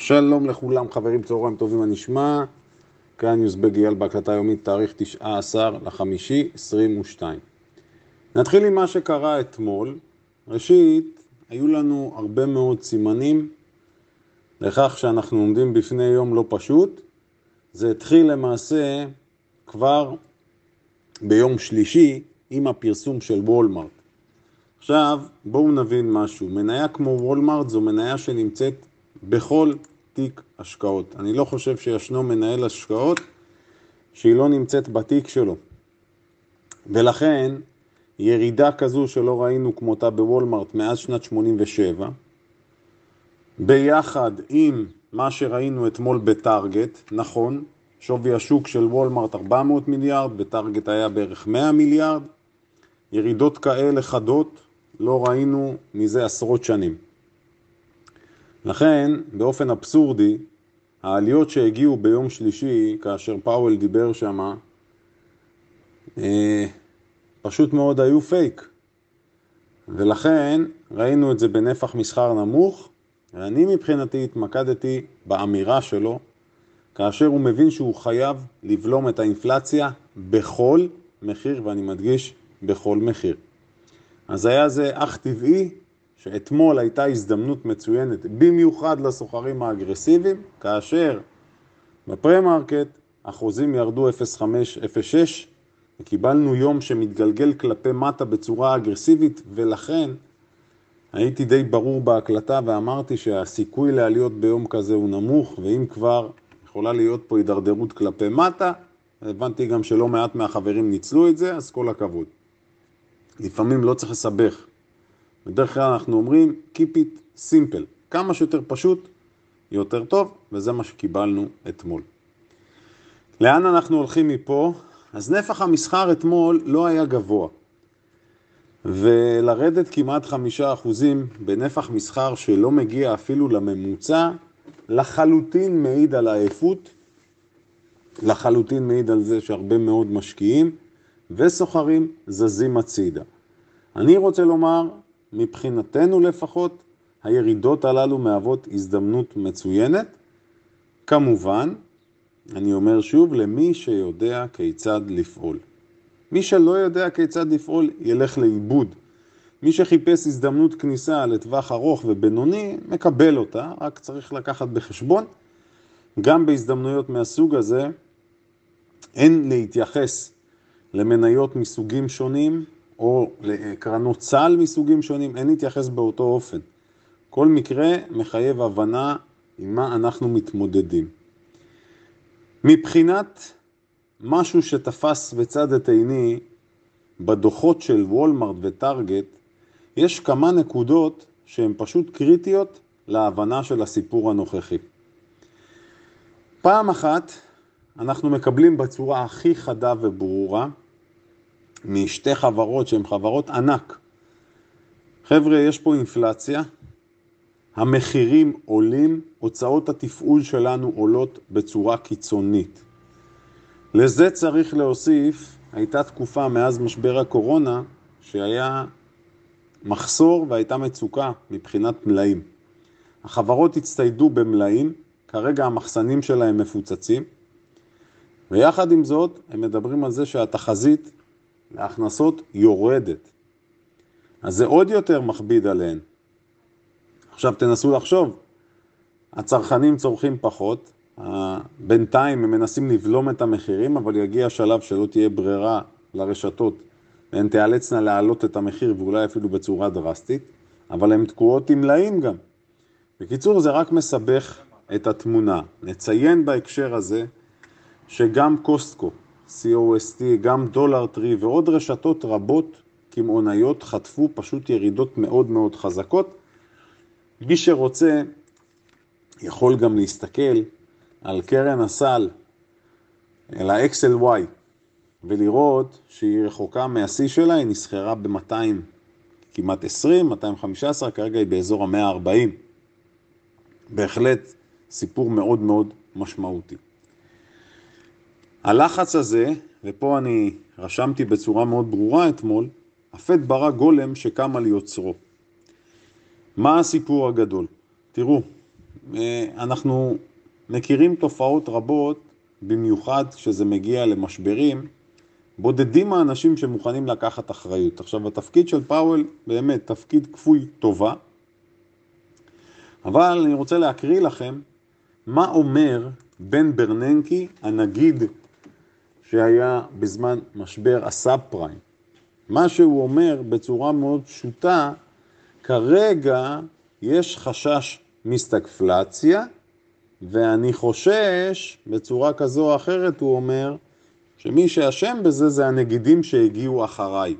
שלום לכולם, חברים, צהריים טובים, הנשמע. כאן יוזבג אייל בהקלטה יומית, תאריך 19 לחמישי 22. נתחיל עם מה שקרה אתמול. ראשית, היו לנו הרבה מאוד סימנים לכך שאנחנו עומדים בפני יום לא פשוט. זה התחיל למעשה כבר ביום שלישי עם הפרסום של וולמארט. עכשיו, בואו נבין משהו. מניה כמו וולמארט זו מניה שנמצאת בכל תיק השקעות. אני לא חושב שישנו מנהל השקעות שהיא לא נמצאת בתיק שלו. ולכן, ירידה כזו שלא ראינו כמותה בוולמארט מאז שנת 87, ביחד עם מה שראינו אתמול בטארגט, נכון, שווי השוק של וולמארט 400 מיליארד, בטארגט היה בערך 100 מיליארד, ירידות כאלה חדות לא ראינו מזה עשרות שנים. לכן, באופן אבסורדי, העליות שהגיעו ביום שלישי, כאשר פאוול דיבר שמה, אה, פשוט מאוד היו פייק. ולכן ראינו את זה בנפח מסחר נמוך, ואני מבחינתי התמקדתי באמירה שלו, כאשר הוא מבין שהוא חייב לבלום את האינפלציה בכל מחיר, ואני מדגיש, בכל מחיר. אז היה זה אך טבעי שאתמול הייתה הזדמנות מצוינת, במיוחד לסוחרים האגרסיביים, כאשר ב premarket החוזים ירדו 0.5-0.6 וקיבלנו יום שמתגלגל כלפי מטה בצורה אגרסיבית, ולכן הייתי די ברור בהקלטה ואמרתי שהסיכוי לעליות ביום כזה הוא נמוך, ואם כבר יכולה להיות פה הידרדרות כלפי מטה, הבנתי גם שלא מעט מהחברים ניצלו את זה, אז כל הכבוד. לפעמים לא צריך לסבך. בדרך כלל אנחנו אומרים Keep it simple, כמה שיותר פשוט, יותר טוב, וזה מה שקיבלנו אתמול. לאן אנחנו הולכים מפה? אז נפח המסחר אתמול לא היה גבוה. ולרדת כמעט חמישה אחוזים בנפח מסחר שלא מגיע אפילו לממוצע, לחלוטין מעיד על העייפות, לחלוטין מעיד על זה שהרבה מאוד משקיעים וסוחרים זזים הצידה. אני רוצה לומר, מבחינתנו לפחות, הירידות הללו מהוות הזדמנות מצוינת. כמובן, אני אומר שוב, למי שיודע כיצד לפעול. מי שלא יודע כיצד לפעול, ילך לאיבוד. מי שחיפש הזדמנות כניסה לטווח ארוך ובינוני, מקבל אותה, רק צריך לקחת בחשבון. גם בהזדמנויות מהסוג הזה, אין להתייחס למניות מסוגים שונים או לקרנות סל מסוגים שונים, אין להתייחס באותו אופן. כל מקרה מחייב הבנה עם מה אנחנו מתמודדים. מבחינת משהו שתפס בצד את עיני בדוחות של וולמארט וטארגט, יש כמה נקודות שהן פשוט קריטיות להבנה של הסיפור הנוכחי. פעם אחת, אנחנו מקבלים בצורה הכי חדה וברורה משתי חברות שהן חברות ענק. חבר'ה, יש פה אינפלציה, המחירים עולים, הוצאות התפעול שלנו עולות בצורה קיצונית. לזה צריך להוסיף, הייתה תקופה מאז משבר הקורונה שהיה מחסור והייתה מצוקה מבחינת מלאים. החברות הצטיידו במלאים, כרגע המחסנים שלהם מפוצצים, ויחד עם זאת הם מדברים על זה שהתחזית להכנסות יורדת. אז זה עוד יותר מכביד עליהן. עכשיו תנסו לחשוב, הצרכנים צורכים פחות, בינתיים הם מנסים לבלום את המחירים, אבל יגיע שלב שלא תהיה ברירה לרשתות והן תיאלצנה להעלות את המחיר ואולי אפילו בצורה דרסטית, אבל הן תקועות עם מלאים גם. בקיצור, זה רק מסבך את התמונה. נציין בהקשר הזה שגם קוסטקו, COST, גם דולר טרי ועוד רשתות רבות קמעונאיות חטפו פשוט ירידות מאוד מאוד חזקות. מי שרוצה יכול גם להסתכל על קרן הסל, אל ה-XLY, ולראות שהיא רחוקה מהשיא שלה, היא נסחרה ב-200, כמעט 20, 215, כרגע היא באזור ה-140. בהחלט סיפור מאוד מאוד משמעותי. הלחץ הזה, ופה אני רשמתי בצורה מאוד ברורה אתמול, הפט ברא גולם שקם על יוצרו. מה הסיפור הגדול? תראו, אה, אנחנו מכירים תופעות רבות, במיוחד כשזה מגיע למשברים, בודדים האנשים שמוכנים לקחת אחריות. עכשיו, התפקיד של פאוול באמת תפקיד כפוי טובה, אבל אני רוצה להקריא לכם מה אומר בן ברננקי, הנגיד שהיה בזמן משבר הסאב פריים. מה שהוא אומר בצורה מאוד פשוטה, כרגע יש חשש מסטגפלציה, ואני חושש, בצורה כזו או אחרת, הוא אומר, שמי שאשם בזה זה הנגידים שהגיעו אחריי.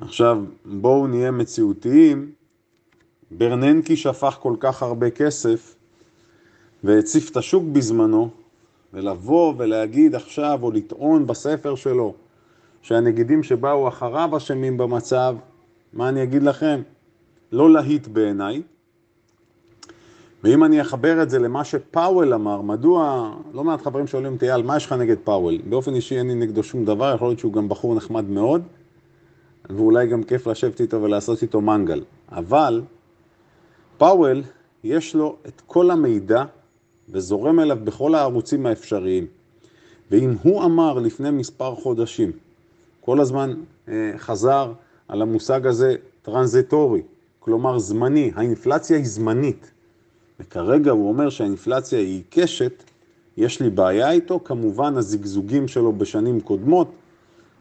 עכשיו, בואו נהיה מציאותיים. ברננקי שפך כל כך הרבה כסף והציף את השוק בזמנו, ולבוא ולהגיד עכשיו, או לטעון בספר שלו, שהנגידים שבאו אחריו אשמים במצב, מה אני אגיד לכם? לא להיט בעיניי. ואם אני אחבר את זה למה שפאוול אמר, מדוע, לא מעט חברים שואלים אותי, אייל, מה יש לך נגד פאוול? באופן אישי אין לי נגדו שום דבר, יכול להיות שהוא גם בחור נחמד מאוד, ואולי גם כיף לשבת איתו ולעשות איתו מנגל. אבל פאוול, יש לו את כל המידע וזורם אליו בכל הערוצים האפשריים. ואם הוא אמר לפני מספר חודשים, כל הזמן אה, חזר על המושג הזה transitory, כלומר זמני, האינפלציה היא זמנית. וכרגע הוא אומר שהאינפלציה היא עיקשת, יש לי בעיה איתו, כמובן הזגזוגים שלו בשנים קודמות,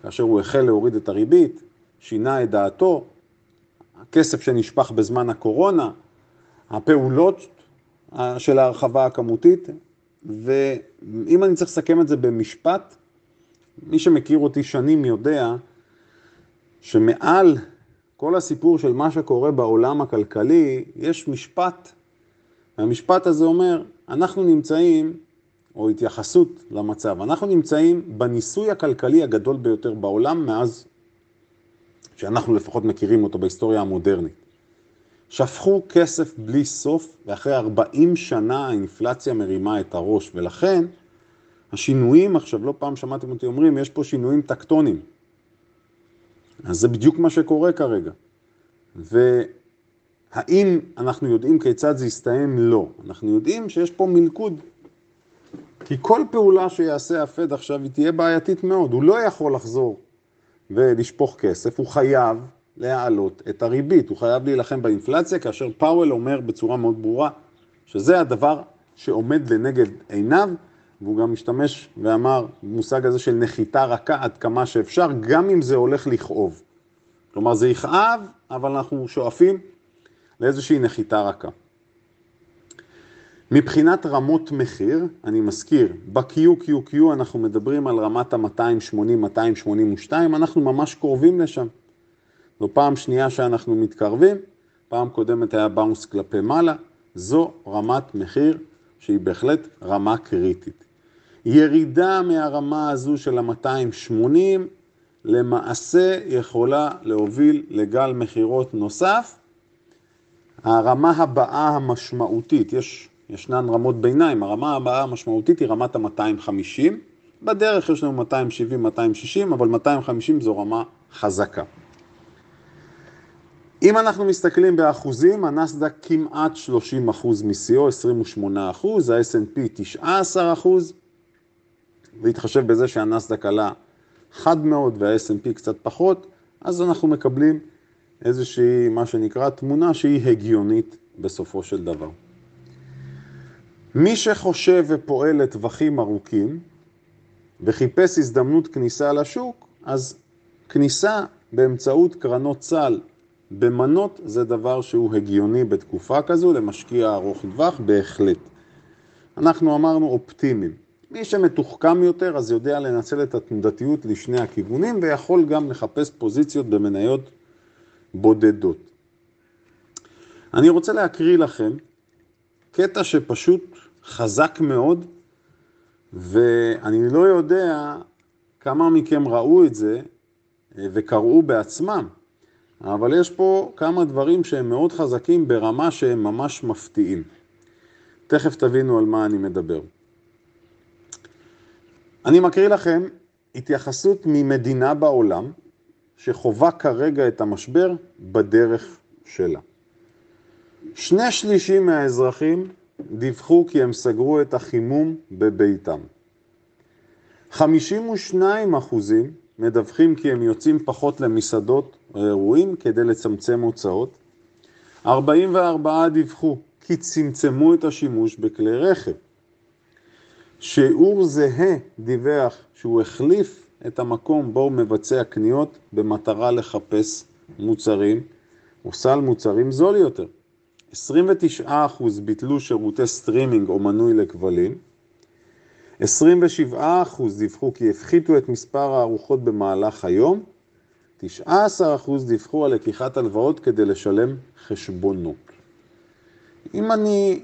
כאשר הוא החל להוריד את הריבית, שינה את דעתו, הכסף שנשפך בזמן הקורונה, הפעולות של ההרחבה הכמותית, ואם אני צריך לסכם את זה במשפט, מי שמכיר אותי שנים יודע שמעל כל הסיפור של מה שקורה בעולם הכלכלי, יש משפט, והמשפט הזה אומר, אנחנו נמצאים, או התייחסות למצב, אנחנו נמצאים בניסוי הכלכלי הגדול ביותר בעולם מאז שאנחנו לפחות מכירים אותו בהיסטוריה המודרנית. שפכו כסף בלי סוף, ואחרי 40 שנה האינפלציה מרימה את הראש, ולכן השינויים, עכשיו לא פעם שמעתם אותי אומרים, יש פה שינויים טקטונים. אז זה בדיוק מה שקורה כרגע. והאם אנחנו יודעים כיצד זה יסתיים? לא. אנחנו יודעים שיש פה מלכוד. כי כל פעולה שיעשה הפד עכשיו היא תהיה בעייתית מאוד. הוא לא יכול לחזור ולשפוך כסף, הוא חייב להעלות את הריבית, הוא חייב להילחם באינפלציה, כאשר פאוול אומר בצורה מאוד ברורה שזה הדבר שעומד לנגד עיניו, והוא גם משתמש ואמר במושג הזה של נחיתה רכה עד כמה שאפשר, גם אם זה הולך לכאוב. כלומר זה יכאב, אבל אנחנו שואפים לאיזושהי נחיתה רכה. מבחינת רמות מחיר, אני מזכיר, ב-QQQ אנחנו מדברים על רמת ה-280-282, אנחנו ממש קרובים לשם. זו פעם שנייה שאנחנו מתקרבים, פעם קודמת היה באונס כלפי מעלה, זו רמת מחיר שהיא בהחלט רמה קריטית. ירידה מהרמה הזו של ה-280 למעשה יכולה להוביל לגל מכירות נוסף. הרמה הבאה המשמעותית, יש, ישנן רמות ביניים, הרמה הבאה המשמעותית היא רמת ה-250, בדרך יש לנו 270-260, אבל 250 זו רמה חזקה. אם אנחנו מסתכלים באחוזים, הנסדק כמעט 30 אחוז משיאו, 28 אחוז, ה-S&P 19 אחוז, והתחשב בזה שהנסדק עלה חד מאוד וה-S&P קצת פחות, אז אנחנו מקבלים איזושהי, מה שנקרא, תמונה שהיא הגיונית בסופו של דבר. מי שחושב ופועל לטווחים ארוכים וחיפש הזדמנות כניסה לשוק, אז כניסה באמצעות קרנות סל במנות זה דבר שהוא הגיוני בתקופה כזו, למשקיע ארוך טווח בהחלט. אנחנו אמרנו אופטימיים. מי שמתוחכם יותר אז יודע לנצל את התנודתיות לשני הכיוונים ויכול גם לחפש פוזיציות במניות בודדות. אני רוצה להקריא לכם קטע שפשוט חזק מאוד ואני לא יודע כמה מכם ראו את זה וקראו בעצמם. אבל יש פה כמה דברים שהם מאוד חזקים ברמה שהם ממש מפתיעים. תכף תבינו על מה אני מדבר. אני מקריא לכם התייחסות ממדינה בעולם שחווה כרגע את המשבר בדרך שלה. שני שלישים מהאזרחים דיווחו כי הם סגרו את החימום בביתם. 52 אחוזים מדווחים כי הם יוצאים פחות למסעדות או אירועים כדי לצמצם הוצאות. 44 דיווחו כי צמצמו את השימוש בכלי רכב. שיעור זהה דיווח שהוא החליף את המקום בו הוא מבצע קניות במטרה לחפש מוצרים או סל מוצרים זול יותר. 29% ביטלו שירותי סטרימינג או מנוי לכבלים, 27% דיווחו כי הפחיתו את מספר הארוחות במהלך היום, 19% דיווחו על לקיחת הלוואות כדי לשלם חשבונות. אם אני,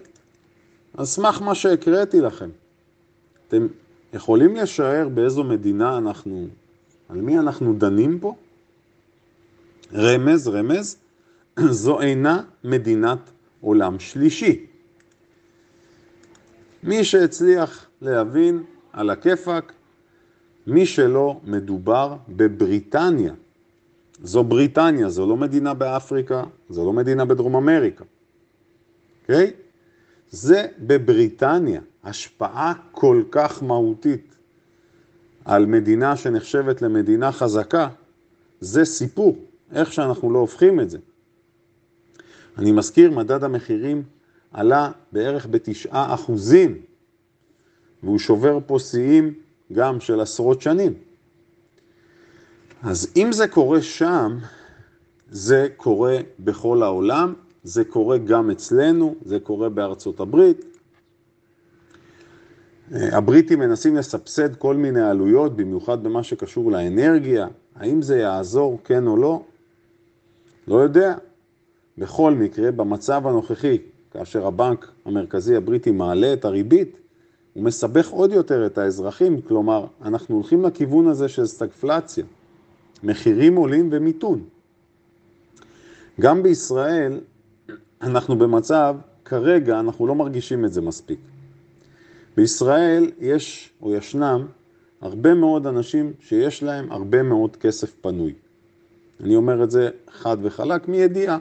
על סמך מה שהקראתי לכם, אתם יכולים לשער באיזו מדינה אנחנו, על מי אנחנו דנים פה? רמז, רמז, זו אינה מדינת עולם שלישי. מי שהצליח להבין על הכיפאק, מי שלא מדובר בבריטניה. זו בריטניה, זו לא מדינה באפריקה, זו לא מדינה בדרום אמריקה. אוקיי? Okay? זה בבריטניה, השפעה כל כך מהותית על מדינה שנחשבת למדינה חזקה, זה סיפור, איך שאנחנו לא הופכים את זה. אני מזכיר, מדד המחירים עלה בערך בתשעה אחוזים, והוא שובר פה שיאים גם של עשרות שנים. אז אם זה קורה שם, זה קורה בכל העולם, זה קורה גם אצלנו, זה קורה בארצות הברית. הבריטים מנסים לסבסד כל מיני עלויות, במיוחד במה שקשור לאנרגיה. האם זה יעזור, כן או לא? לא יודע. בכל מקרה, במצב הנוכחי, כאשר הבנק המרכזי הבריטי מעלה את הריבית, הוא מסבך עוד יותר את האזרחים, כלומר, אנחנו הולכים לכיוון הזה של סטגפלציה. מחירים עולים ומיתון. גם בישראל אנחנו במצב, כרגע אנחנו לא מרגישים את זה מספיק. בישראל יש או ישנם הרבה מאוד אנשים שיש להם הרבה מאוד כסף פנוי. אני אומר את זה חד וחלק מידיעה.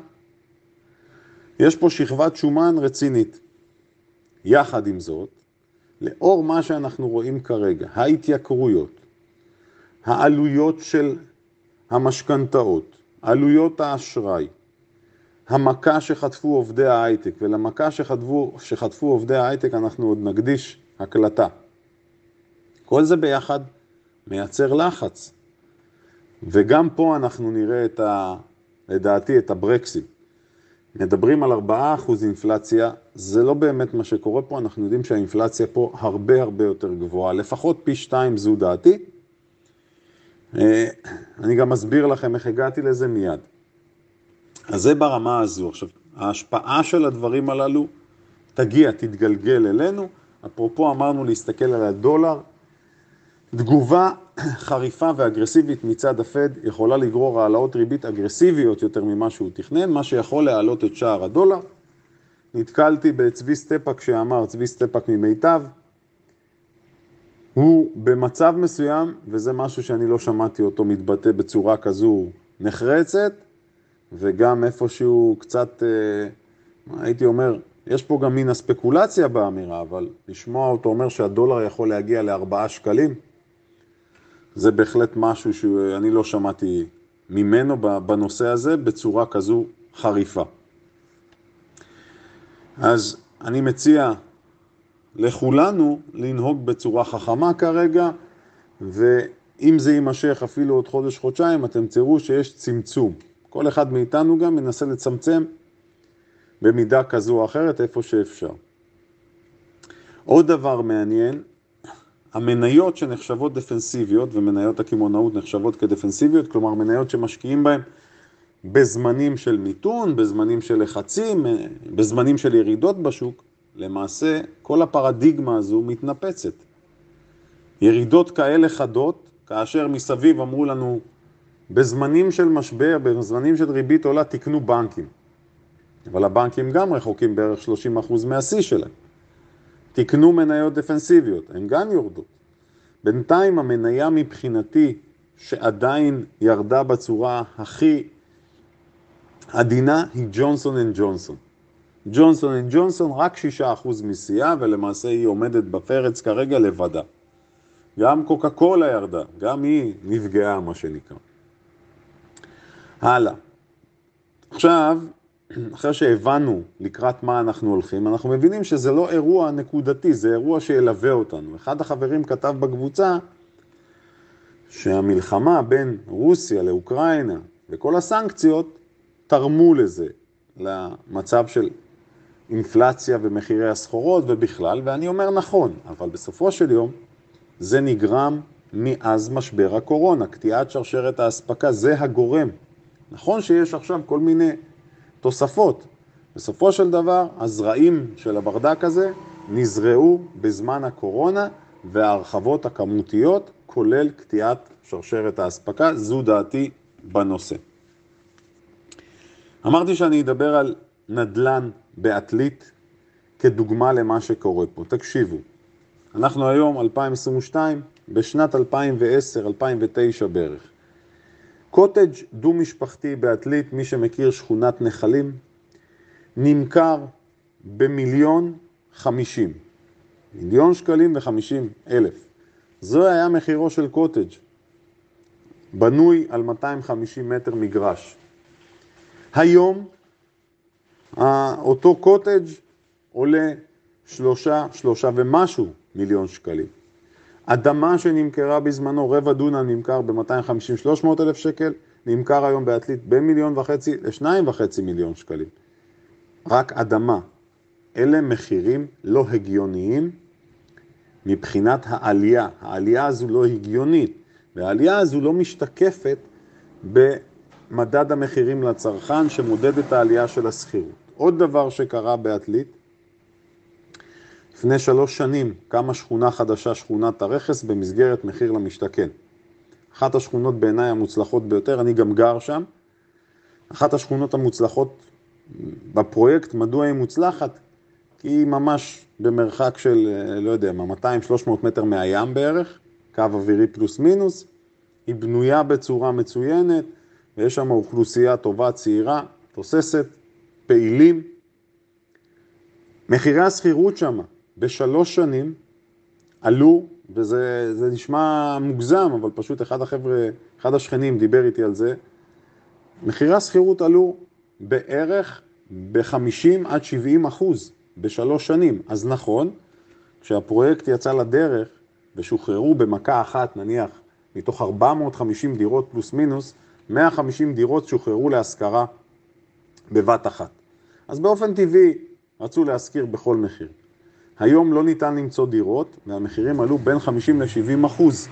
יש פה שכבת שומן רצינית. יחד עם זאת, לאור מה שאנחנו רואים כרגע, ההתייקרויות, העלויות של המשכנתאות, עלויות האשראי, המכה שחטפו עובדי ההייטק, ולמכה שחטפו, שחטפו עובדי ההייטק אנחנו עוד נקדיש הקלטה. כל זה ביחד מייצר לחץ. וגם פה אנחנו נראה את ה... לדעתי את הברקסים. מדברים על 4% אינפלציה, זה לא באמת מה שקורה פה, אנחנו יודעים שהאינפלציה פה הרבה הרבה יותר גבוהה, לפחות פי 2 זו דעתי. אה, אני גם אסביר לכם איך הגעתי לזה מיד. אז זה ברמה הזו. עכשיו, ההשפעה של הדברים הללו תגיע, תתגלגל אלינו. אפרופו אמרנו להסתכל על הדולר, תגובה חריפה ואגרסיבית מצד הפד יכולה לגרור העלאות ריבית אגרסיביות יותר ממה שהוא תכנן, מה שיכול להעלות את שער הדולר. נתקלתי בצבי סטפאק שאמר, צבי סטפאק ממיטב, הוא במצב מסוים, וזה משהו שאני לא שמעתי אותו מתבטא בצורה כזו נחרצת, וגם איפשהו קצת, אה, הייתי אומר, יש פה גם מין הספקולציה באמירה, אבל לשמוע אותו אומר שהדולר יכול להגיע לארבעה שקלים, זה בהחלט משהו שאני לא שמעתי ממנו בנושא הזה בצורה כזו חריפה. אז אני מציע לכולנו לנהוג בצורה חכמה כרגע, ואם זה יימשך אפילו עוד חודש-חודשיים, אתם תראו שיש צמצום. כל אחד מאיתנו גם מנסה לצמצם במידה כזו או אחרת איפה שאפשר. עוד דבר מעניין, המניות שנחשבות דפנסיביות ומניות הקמעונאות נחשבות כדפנסיביות, כלומר מניות שמשקיעים בהן בזמנים של מיתון, בזמנים של לחצים, בזמנים של ירידות בשוק, למעשה כל הפרדיגמה הזו מתנפצת. ירידות כאלה חדות, כאשר מסביב אמרו לנו בזמנים של משבר, בזמנים של ריבית עולה, תקנו בנקים. אבל הבנקים גם רחוקים בערך 30% מהשיא שלהם. תקנו מניות דפנסיביות, הן גם יורדות. בינתיים המניה מבחינתי, שעדיין ירדה בצורה הכי עדינה, היא ג'ונסון אנד ג'ונסון. ג'ונסון אנד ג'ונסון רק 6% משיאה, ולמעשה היא עומדת בפרץ כרגע לבדה. גם קוקה קולה ירדה, גם היא נפגעה, מה שנקרא. הלאה. עכשיו, אחרי שהבנו לקראת מה אנחנו הולכים, אנחנו מבינים שזה לא אירוע נקודתי, זה אירוע שילווה אותנו. אחד החברים כתב בקבוצה שהמלחמה בין רוסיה לאוקראינה וכל הסנקציות תרמו לזה, למצב של אינפלציה ומחירי הסחורות ובכלל, ואני אומר נכון, אבל בסופו של יום זה נגרם מאז משבר הקורונה, קטיעת שרשרת האספקה, זה הגורם. נכון שיש עכשיו כל מיני תוספות. בסופו של דבר, הזרעים של הברדק הזה נזרעו בזמן הקורונה וההרחבות הכמותיות, כולל קטיעת שרשרת האספקה, זו דעתי בנושא. אמרתי שאני אדבר על נדל"ן בעתלית כדוגמה למה שקורה פה. תקשיבו, אנחנו היום 2022, בשנת 2010-2009 בערך. קוטג' דו-משפחתי בעתלית, מי שמכיר שכונת נחלים, נמכר במיליון חמישים. מיליון שקלים וחמישים אלף. זו היה מחירו של קוטג', בנוי על 250 מטר מגרש. היום אותו קוטג' עולה שלושה, שלושה ומשהו מיליון שקלים. אדמה שנמכרה בזמנו, רבע דונם נמכר ב-250-300 אלף שקל, נמכר היום בעתלית במיליון וחצי לשניים וחצי מיליון שקלים. רק אדמה. אלה מחירים לא הגיוניים מבחינת העלייה. העלייה הזו לא הגיונית, והעלייה הזו לא משתקפת במדד המחירים לצרכן שמודד את העלייה של השכירות. עוד דבר שקרה בעתלית, לפני שלוש שנים קמה שכונה חדשה, שכונת הרכס, במסגרת מחיר למשתכן. אחת השכונות בעיניי המוצלחות ביותר, אני גם גר שם. אחת השכונות המוצלחות בפרויקט, מדוע היא מוצלחת? כי היא ממש במרחק של, לא יודע מה, 200-300 מטר מהים בערך, קו אווירי פלוס מינוס. היא בנויה בצורה מצוינת, ויש שם אוכלוסייה טובה, צעירה, תוססת, פעילים. מחירי השכירות שם בשלוש שנים עלו, וזה נשמע מוגזם, אבל פשוט אחד החבר'ה, אחד השכנים דיבר איתי על זה, מחירי השכירות עלו בערך ב-50 עד 70 אחוז בשלוש שנים. אז נכון, כשהפרויקט יצא לדרך ושוחררו במכה אחת, נניח, מתוך 450 דירות פלוס מינוס, 150 דירות שוחררו להשכרה בבת אחת. אז באופן טבעי רצו להשכיר בכל מחיר. היום לא ניתן למצוא דירות, והמחירים עלו בין 50 ל-70 אחוז.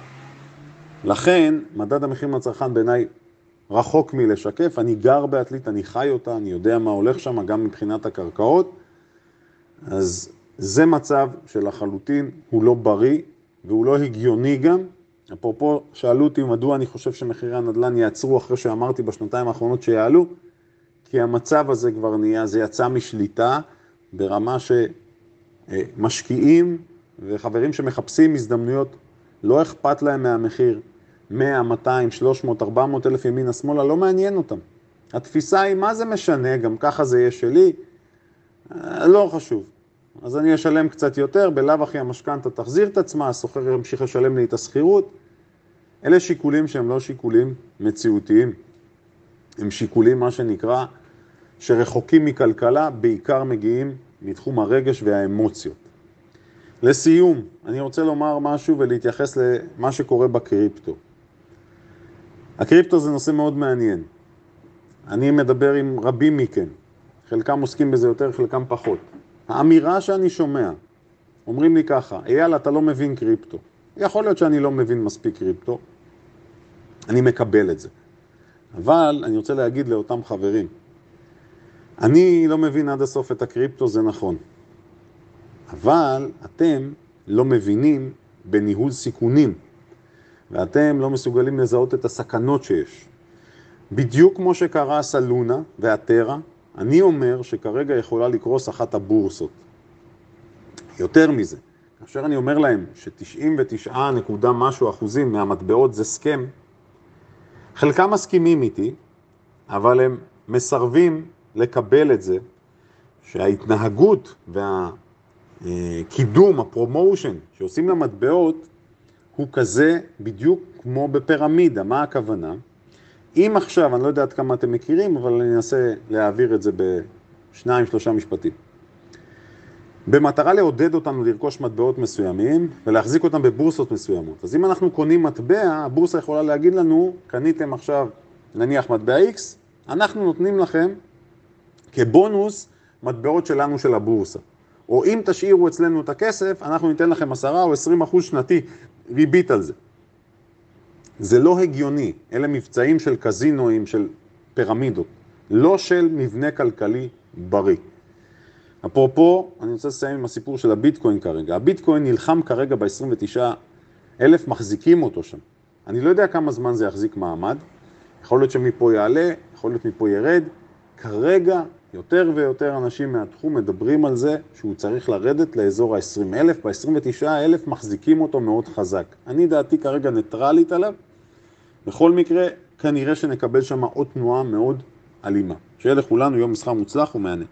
לכן, מדד המחירים לצרכן בעיניי רחוק מלשקף. אני גר בעתלית, אני חי אותה, אני יודע מה הולך שם, גם מבחינת הקרקעות. אז זה מצב שלחלוטין הוא לא בריא והוא לא הגיוני גם. אפרופו, שאלו אותי מדוע אני חושב שמחירי הנדל"ן יעצרו אחרי שאמרתי בשנתיים האחרונות שיעלו, כי המצב הזה כבר נהיה, זה יצא משליטה ברמה שמשקיעים וחברים שמחפשים הזדמנויות, לא אכפת להם מהמחיר. 100, 200, 300, 400 אלף ימינה שמאלה, לא מעניין אותם. התפיסה היא, מה זה משנה, גם ככה זה יהיה שלי, לא חשוב. אז אני אשלם קצת יותר, בלאו הכי המשכנתה תחזיר את עצמה, הסוחר ימשיך לשלם לי את השכירות. אלה שיקולים שהם לא שיקולים מציאותיים, הם שיקולים, מה שנקרא, שרחוקים מכלכלה, בעיקר מגיעים מתחום הרגש והאמוציות. לסיום, אני רוצה לומר משהו ולהתייחס למה שקורה בקריפטו. הקריפטו זה נושא מאוד מעניין. אני מדבר עם רבים מכם, חלקם עוסקים בזה יותר, חלקם פחות. האמירה שאני שומע, אומרים לי ככה, אייל, אתה לא מבין קריפטו. יכול להיות שאני לא מבין מספיק קריפטו, אני מקבל את זה. אבל אני רוצה להגיד לאותם חברים, אני לא מבין עד הסוף את הקריפטו, זה נכון. אבל אתם לא מבינים בניהול סיכונים, ואתם לא מסוגלים לזהות את הסכנות שיש. בדיוק כמו שקרס הלונה והטרה, אני אומר שכרגע יכולה לקרוס אחת הבורסות. יותר מזה, כאשר אני אומר להם ש-99 נקודה משהו אחוזים מהמטבעות זה סכם, חלקם מסכימים איתי, אבל הם מסרבים לקבל את זה שההתנהגות והקידום, הפרומושן שעושים למטבעות הוא כזה בדיוק כמו בפירמידה. מה הכוונה? אם עכשיו, אני לא יודע עד כמה אתם מכירים, אבל אני אנסה להעביר את זה בשניים, שלושה משפטים. במטרה לעודד אותנו לרכוש מטבעות מסוימים ולהחזיק אותם בבורסות מסוימות. אז אם אנחנו קונים מטבע, הבורסה יכולה להגיד לנו, קניתם עכשיו נניח מטבע X, אנחנו נותנים לכם כבונוס מטבעות שלנו של הבורסה. או אם תשאירו אצלנו את הכסף, אנחנו ניתן לכם 10 או 20 אחוז שנתי ריבית על זה. זה לא הגיוני, אלה מבצעים של קזינואים, של פירמידות, לא של מבנה כלכלי בריא. אפרופו, אני רוצה לסיים עם הסיפור של הביטקוין כרגע. הביטקוין נלחם כרגע ב-29 אלף, מחזיקים אותו שם. אני לא יודע כמה זמן זה יחזיק מעמד, יכול להיות שמפה יעלה, יכול להיות מפה ירד. כרגע יותר ויותר אנשים מהתחום מדברים על זה שהוא צריך לרדת לאזור ה-20 אלף, ב-29 אלף מחזיקים אותו מאוד חזק. אני דעתי כרגע ניטרלית עליו, בכל מקרה כנראה שנקבל שם עוד תנועה מאוד אלימה. שיהיה לכולנו יום מסחר מוצלח ומהנה.